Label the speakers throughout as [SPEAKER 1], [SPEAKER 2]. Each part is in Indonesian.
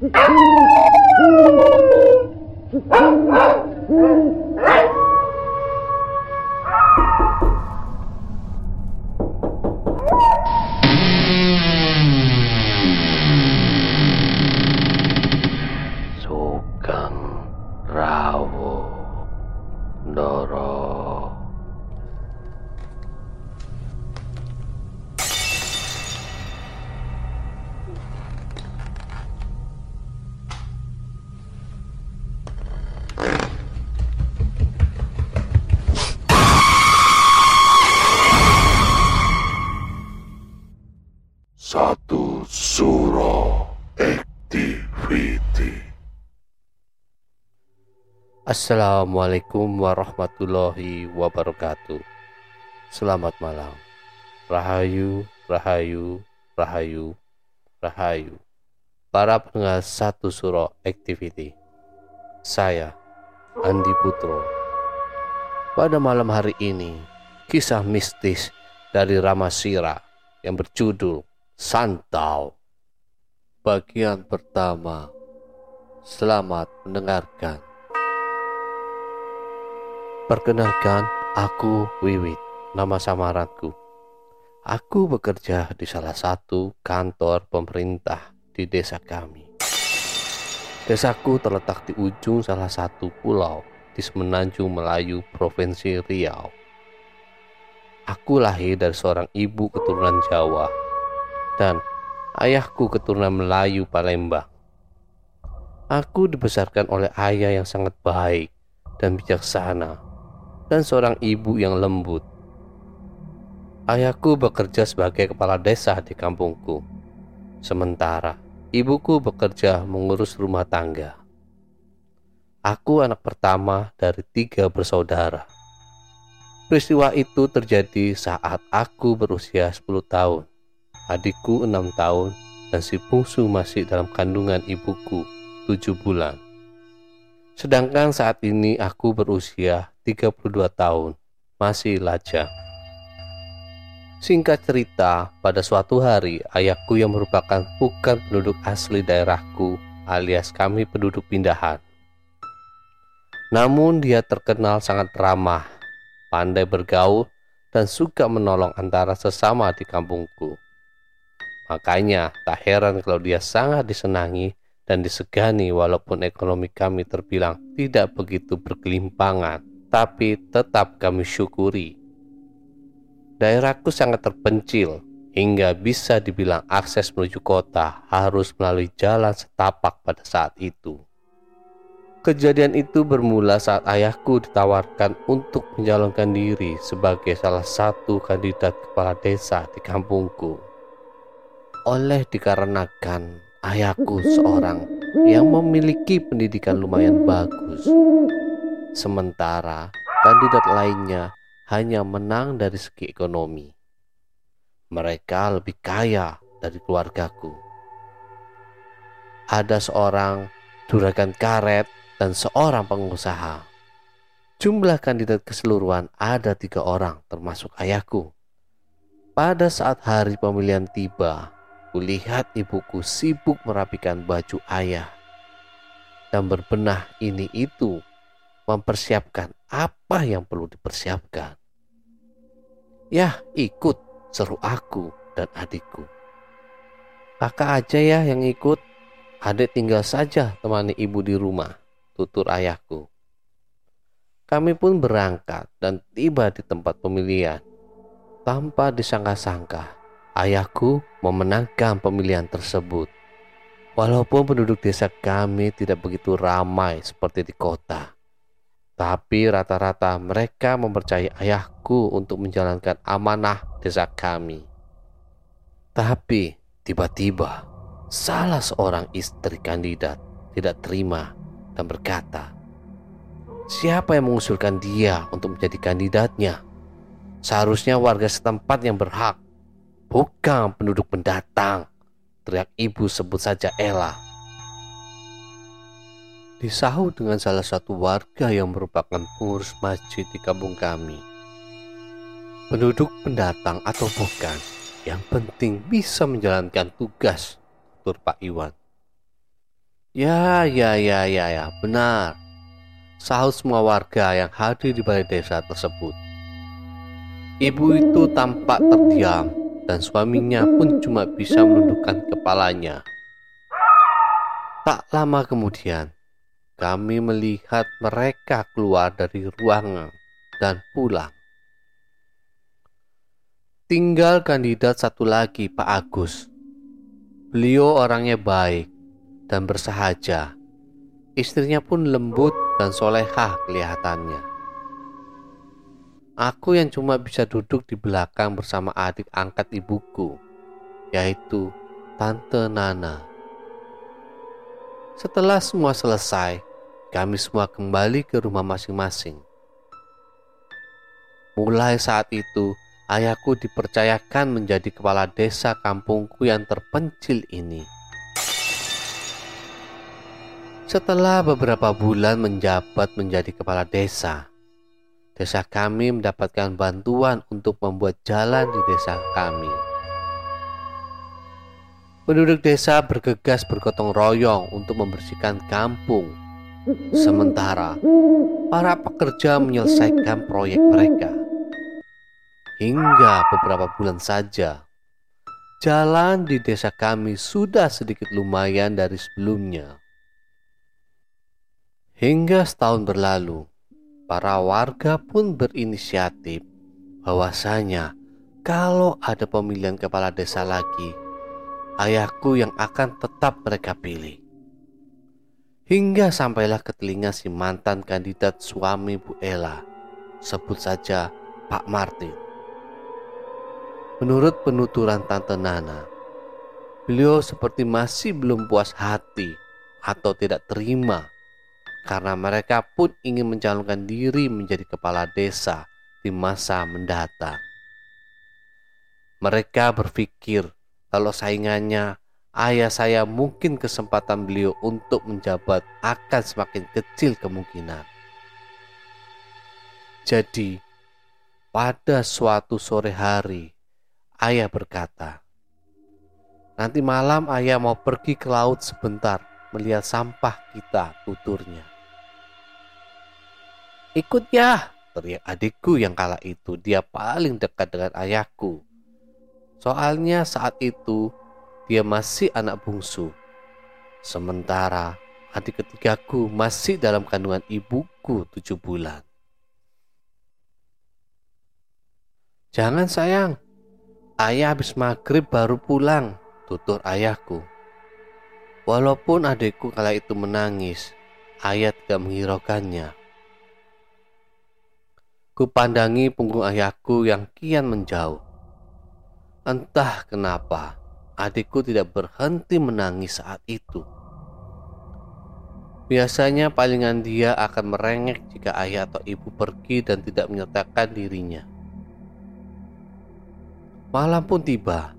[SPEAKER 1] Oh, my God.
[SPEAKER 2] Assalamualaikum warahmatullahi wabarakatuh. Selamat malam. Rahayu, Rahayu, Rahayu, Rahayu. Para pendengar Satu Suro Activity. Saya, Andi Putro. Pada malam hari ini Kisah mistis dari Ramasira yang berjudul Santau. Bagian pertama Selamat mendengarkan Perkenalkan, aku Wiwit, nama samaranku. Aku bekerja di salah satu kantor pemerintah di desa kami. Desaku terletak di ujung salah satu pulau di Semenanjung Melayu, Provinsi Riau. Aku lahir dari seorang ibu keturunan Jawa dan ayahku keturunan Melayu Palembang. Aku dibesarkan oleh ayah yang sangat baik dan bijaksana dan seorang ibu yang lembut. Ayahku bekerja sebagai kepala desa di kampungku, sementara ibuku bekerja mengurus rumah tangga. Aku anak pertama dari tiga bersaudara. Peristiwa itu terjadi saat aku berusia 10 tahun, adikku 6 tahun, dan si bungsu masih dalam kandungan ibuku 7 bulan. Sedangkan saat ini aku berusia 32 tahun, masih lajang. Singkat cerita, pada suatu hari ayahku yang merupakan bukan penduduk asli daerahku alias kami penduduk pindahan. Namun dia terkenal sangat ramah, pandai bergaul, dan suka menolong antara sesama di kampungku. Makanya tak heran kalau dia sangat disenangi dan disegani walaupun ekonomi kami terbilang tidak begitu berkelimpangan, tapi tetap kami syukuri. Daerahku sangat terpencil, hingga bisa dibilang akses menuju kota harus melalui jalan setapak pada saat itu. Kejadian itu bermula saat ayahku ditawarkan untuk mencalonkan diri sebagai salah satu kandidat kepala desa di kampungku. Oleh dikarenakan ayahku seorang yang memiliki pendidikan lumayan bagus, sementara kandidat lainnya hanya menang dari segi ekonomi. Mereka lebih kaya dari keluargaku. Ada seorang juragan karet dan seorang pengusaha. Jumlah kandidat keseluruhan ada tiga orang termasuk ayahku. Pada saat hari pemilihan tiba, kulihat ibuku sibuk merapikan baju ayah dan berbenah ini itu mempersiapkan apa yang perlu dipersiapkan. Yah, ikut, seru aku dan adikku. Kakak aja ya yang ikut, adik tinggal saja temani ibu di rumah, tutur ayahku. Kami pun berangkat dan tiba di tempat pemilihan. Tanpa disangka-sangka, ayahku memenangkan pemilihan tersebut. Walaupun penduduk desa kami tidak begitu ramai seperti di kota, tapi rata-rata mereka mempercayai ayahku untuk menjalankan amanah desa kami. Tapi tiba-tiba salah seorang istri kandidat tidak terima dan berkata, "Siapa yang mengusulkan dia untuk menjadi kandidatnya? Seharusnya warga setempat yang berhak, bukan penduduk pendatang." Teriak ibu sebut saja Ella. Disahut dengan salah satu warga yang merupakan pengurus masjid di kampung kami. Penduduk pendatang atau bukan, yang penting bisa menjalankan tugas, tutur Pak Iwan. Ya, ya, ya, ya, ya, benar. Sahut semua warga yang hadir di balai desa tersebut. Ibu itu tampak terdiam dan suaminya pun cuma bisa menundukkan kepalanya. Tak lama kemudian, kami melihat mereka keluar dari ruangan dan pulang. Tinggal kandidat satu lagi, Pak Agus. Beliau orangnya baik dan bersahaja. Istrinya pun lembut dan solehah kelihatannya. Aku yang cuma bisa duduk di belakang bersama adik angkat ibuku, yaitu Tante Nana. Setelah semua selesai, kami semua kembali ke rumah masing-masing. Mulai saat itu, ayahku dipercayakan menjadi kepala desa kampungku yang terpencil ini. Setelah beberapa bulan menjabat menjadi kepala desa, desa kami mendapatkan bantuan untuk membuat jalan di desa kami. Penduduk desa bergegas bergotong royong untuk membersihkan kampung. Sementara para pekerja menyelesaikan proyek mereka. Hingga beberapa bulan saja, jalan di desa kami sudah sedikit lumayan dari sebelumnya. Hingga setahun berlalu, para warga pun berinisiatif bahwasanya kalau ada pemilihan kepala desa lagi, ayahku yang akan tetap mereka pilih. Hingga sampailah ke telinga si mantan kandidat suami Bu Ella, sebut saja Pak Martin. Menurut penuturan Tante Nana, beliau seperti masih belum puas hati atau tidak terima karena mereka pun ingin mencalonkan diri menjadi kepala desa di masa mendatang. Mereka berpikir kalau saingannya ayah saya mungkin kesempatan beliau untuk menjabat akan semakin kecil kemungkinan. Jadi, pada suatu sore hari, Ayah berkata, Nanti malam ayah mau pergi ke laut sebentar melihat sampah kita, tuturnya. Ikut ya, teriak adikku yang kala itu dia paling dekat dengan ayahku. Soalnya saat itu dia masih anak bungsu. Sementara adik ketigaku masih dalam kandungan ibuku tujuh bulan. Jangan sayang, Ayah habis maghrib baru pulang, tutur ayahku. Walaupun adikku kala itu menangis, ayah tidak menghiraukannya. Kupandangi punggung ayahku yang kian menjauh. Entah kenapa, adikku tidak berhenti menangis saat itu. Biasanya palingan dia akan merengek jika ayah atau ibu pergi dan tidak menyertakan dirinya. Malam pun tiba.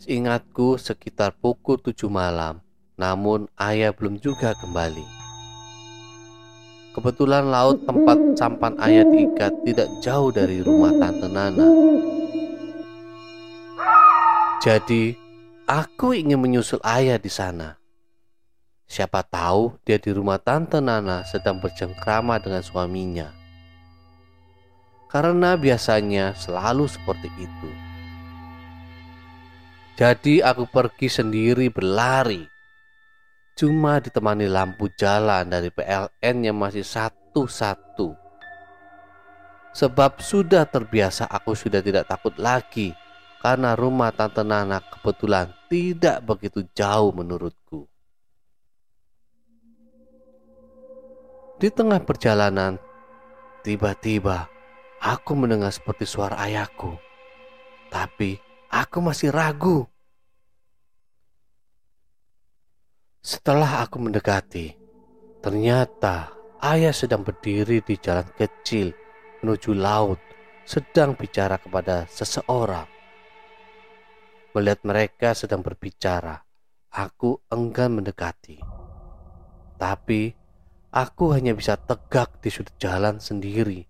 [SPEAKER 2] Seingatku sekitar pukul tujuh malam, namun ayah belum juga kembali. Kebetulan laut tempat sampan ayah diikat tidak jauh dari rumah Tante Nana. Jadi, aku ingin menyusul ayah di sana. Siapa tahu dia di rumah Tante Nana sedang bercengkrama dengan suaminya karena biasanya selalu seperti itu. Jadi aku pergi sendiri berlari. Cuma ditemani lampu jalan dari PLN yang masih satu-satu. Sebab sudah terbiasa aku sudah tidak takut lagi karena rumah Tante Nana kebetulan tidak begitu jauh menurutku. Di tengah perjalanan, tiba-tiba Aku mendengar seperti suara ayahku, tapi aku masih ragu. Setelah aku mendekati, ternyata ayah sedang berdiri di jalan kecil menuju laut, sedang bicara kepada seseorang. Melihat mereka sedang berbicara, aku enggan mendekati. Tapi aku hanya bisa tegak di sudut jalan sendiri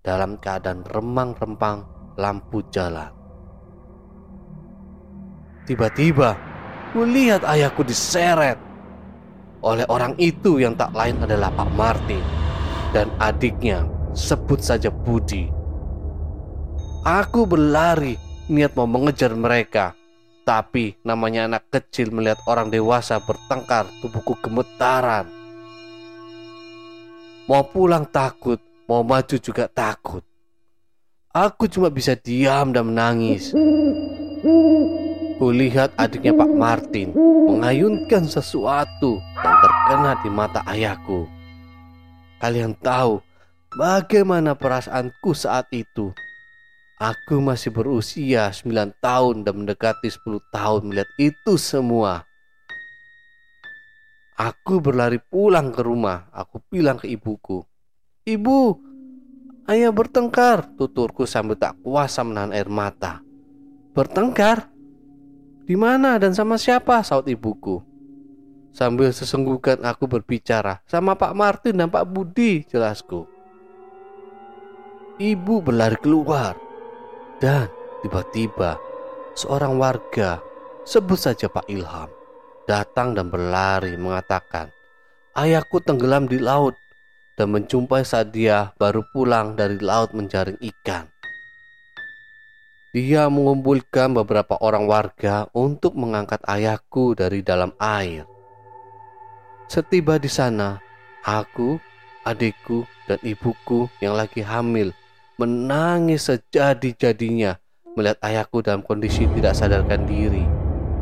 [SPEAKER 2] dalam keadaan remang-rempang lampu jalan. Tiba-tiba, kulihat ayahku diseret. oleh orang itu yang tak lain adalah Pak Martin dan adiknya sebut saja Budi. Aku berlari niat mau mengejar mereka, tapi namanya anak kecil melihat orang dewasa bertengkar tubuhku gemetaran. Mau pulang takut, mau maju juga takut. Aku cuma bisa diam dan menangis. Kulihat adiknya Pak Martin mengayunkan sesuatu dan terkena di mata ayahku. Kalian tahu bagaimana perasaanku saat itu? Aku masih berusia 9 tahun dan mendekati 10 tahun melihat itu semua. Aku berlari pulang ke rumah. Aku bilang ke ibuku, "Ibu, ayah bertengkar." Tuturku sambil tak kuasa menahan air mata. "Bertengkar? Di mana dan sama siapa? Saut ibuku. Sambil sesenggukan aku berbicara sama Pak Martin dan Pak Budi, jelasku. Ibu berlari keluar dan tiba-tiba seorang warga, sebut saja Pak Ilham, datang dan berlari mengatakan, ayahku tenggelam di laut dan menjumpai saat dia baru pulang dari laut menjaring ikan. Dia mengumpulkan beberapa orang warga untuk mengangkat ayahku dari dalam air. Setiba di sana, aku, adikku, dan ibuku yang lagi hamil menangis sejadi-jadinya melihat ayahku dalam kondisi tidak sadarkan diri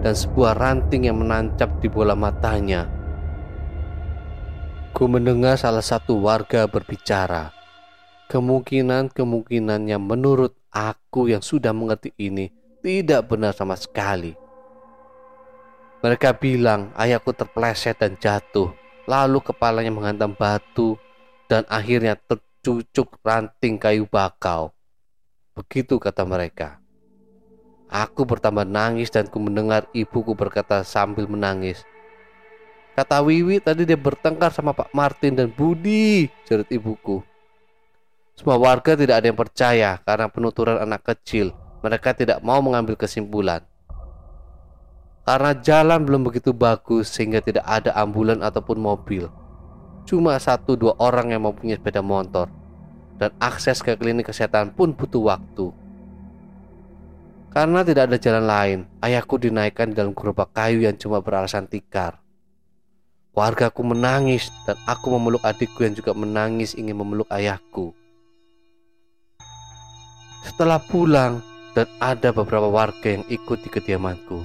[SPEAKER 2] dan sebuah ranting yang menancap di bola matanya. Ku mendengar salah satu warga berbicara. Kemungkinan-kemungkinan yang menurut aku yang sudah mengerti ini tidak benar sama sekali. Mereka bilang ayahku terpleset dan jatuh, lalu kepalanya menghantam batu dan akhirnya tercucuk ranting kayu bakau. Begitu kata mereka. Aku bertambah nangis dan ku mendengar ibuku berkata sambil menangis. Kata Wiwi tadi dia bertengkar sama Pak Martin dan Budi, jerit ibuku. Semua warga tidak ada yang percaya karena penuturan anak kecil. Mereka tidak mau mengambil kesimpulan. Karena jalan belum begitu bagus sehingga tidak ada ambulan ataupun mobil. Cuma satu dua orang yang mempunyai sepeda motor. Dan akses ke klinik kesehatan pun butuh waktu. Karena tidak ada jalan lain, ayahku dinaikkan di dalam gerobak kayu yang cuma beralasan tikar. Wargaku menangis dan aku memeluk adikku yang juga menangis ingin memeluk ayahku. Setelah pulang dan ada beberapa warga yang ikut di kediamanku,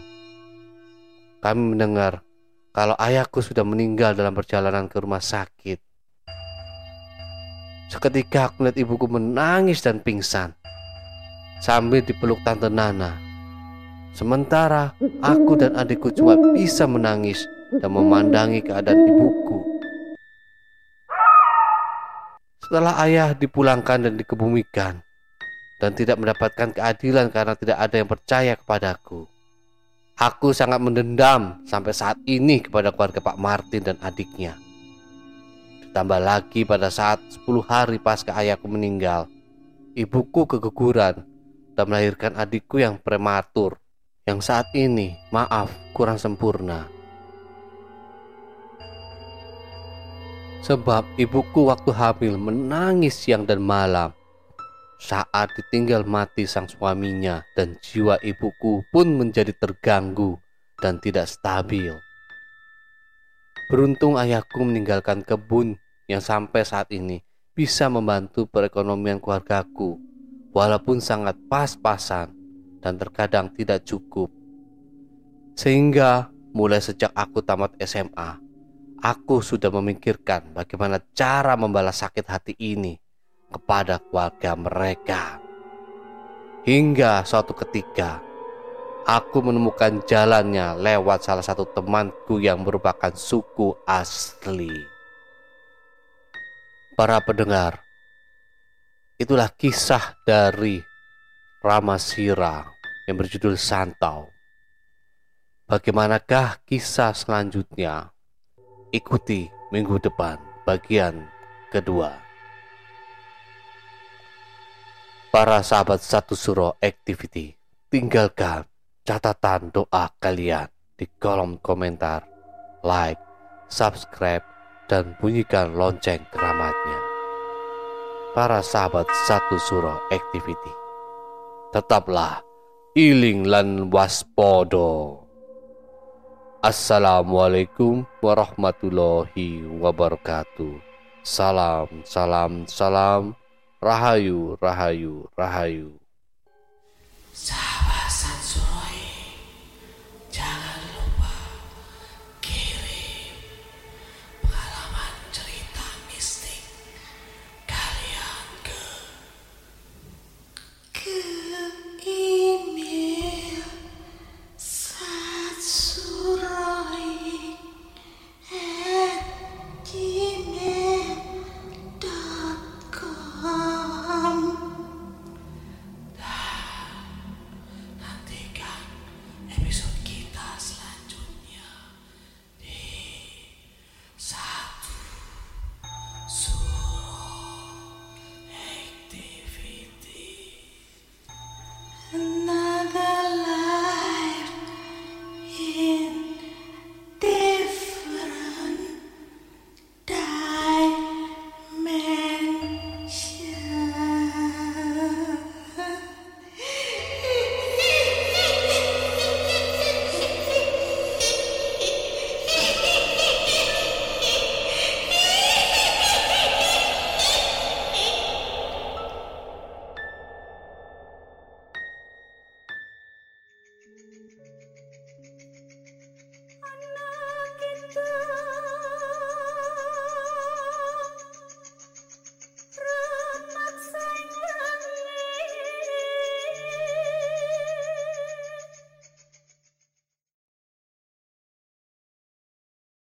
[SPEAKER 2] kami mendengar kalau ayahku sudah meninggal dalam perjalanan ke rumah sakit. Seketika aku melihat ibuku menangis dan pingsan sambil dipeluk tante Nana. Sementara aku dan adikku cuma bisa menangis dan memandangi keadaan ibuku. Setelah ayah dipulangkan dan dikebumikan, dan tidak mendapatkan keadilan karena tidak ada yang percaya kepadaku. Aku sangat mendendam sampai saat ini kepada keluarga Pak Martin dan adiknya. Ditambah lagi pada saat 10 hari pasca ayahku meninggal, ibuku keguguran dan melahirkan adikku yang prematur, yang saat ini, maaf, kurang sempurna. Sebab ibuku waktu hamil menangis siang dan malam saat ditinggal mati sang suaminya dan jiwa ibuku pun menjadi terganggu dan tidak stabil. Beruntung ayahku meninggalkan kebun yang sampai saat ini bisa membantu perekonomian keluargaku walaupun sangat pas-pasan dan terkadang tidak cukup. Sehingga mulai sejak aku tamat SMA, aku sudah memikirkan bagaimana cara membalas sakit hati ini kepada keluarga mereka. Hingga suatu ketika, aku menemukan jalannya lewat salah satu temanku yang merupakan suku asli. Para pendengar, itulah kisah dari Ramasira yang berjudul Santau. Bagaimanakah kisah selanjutnya? Ikuti minggu depan bagian kedua. Para sahabat satu suro activity, tinggalkan catatan doa kalian di kolom komentar, like, subscribe, dan bunyikan lonceng keramatnya. Para sahabat satu surah activity, tetaplah iling lan waspodo. Assalamualaikum warahmatullahi wabarakatuh. Salam, salam, salam. Rahayu, rahayu, rahayu. Sahabat.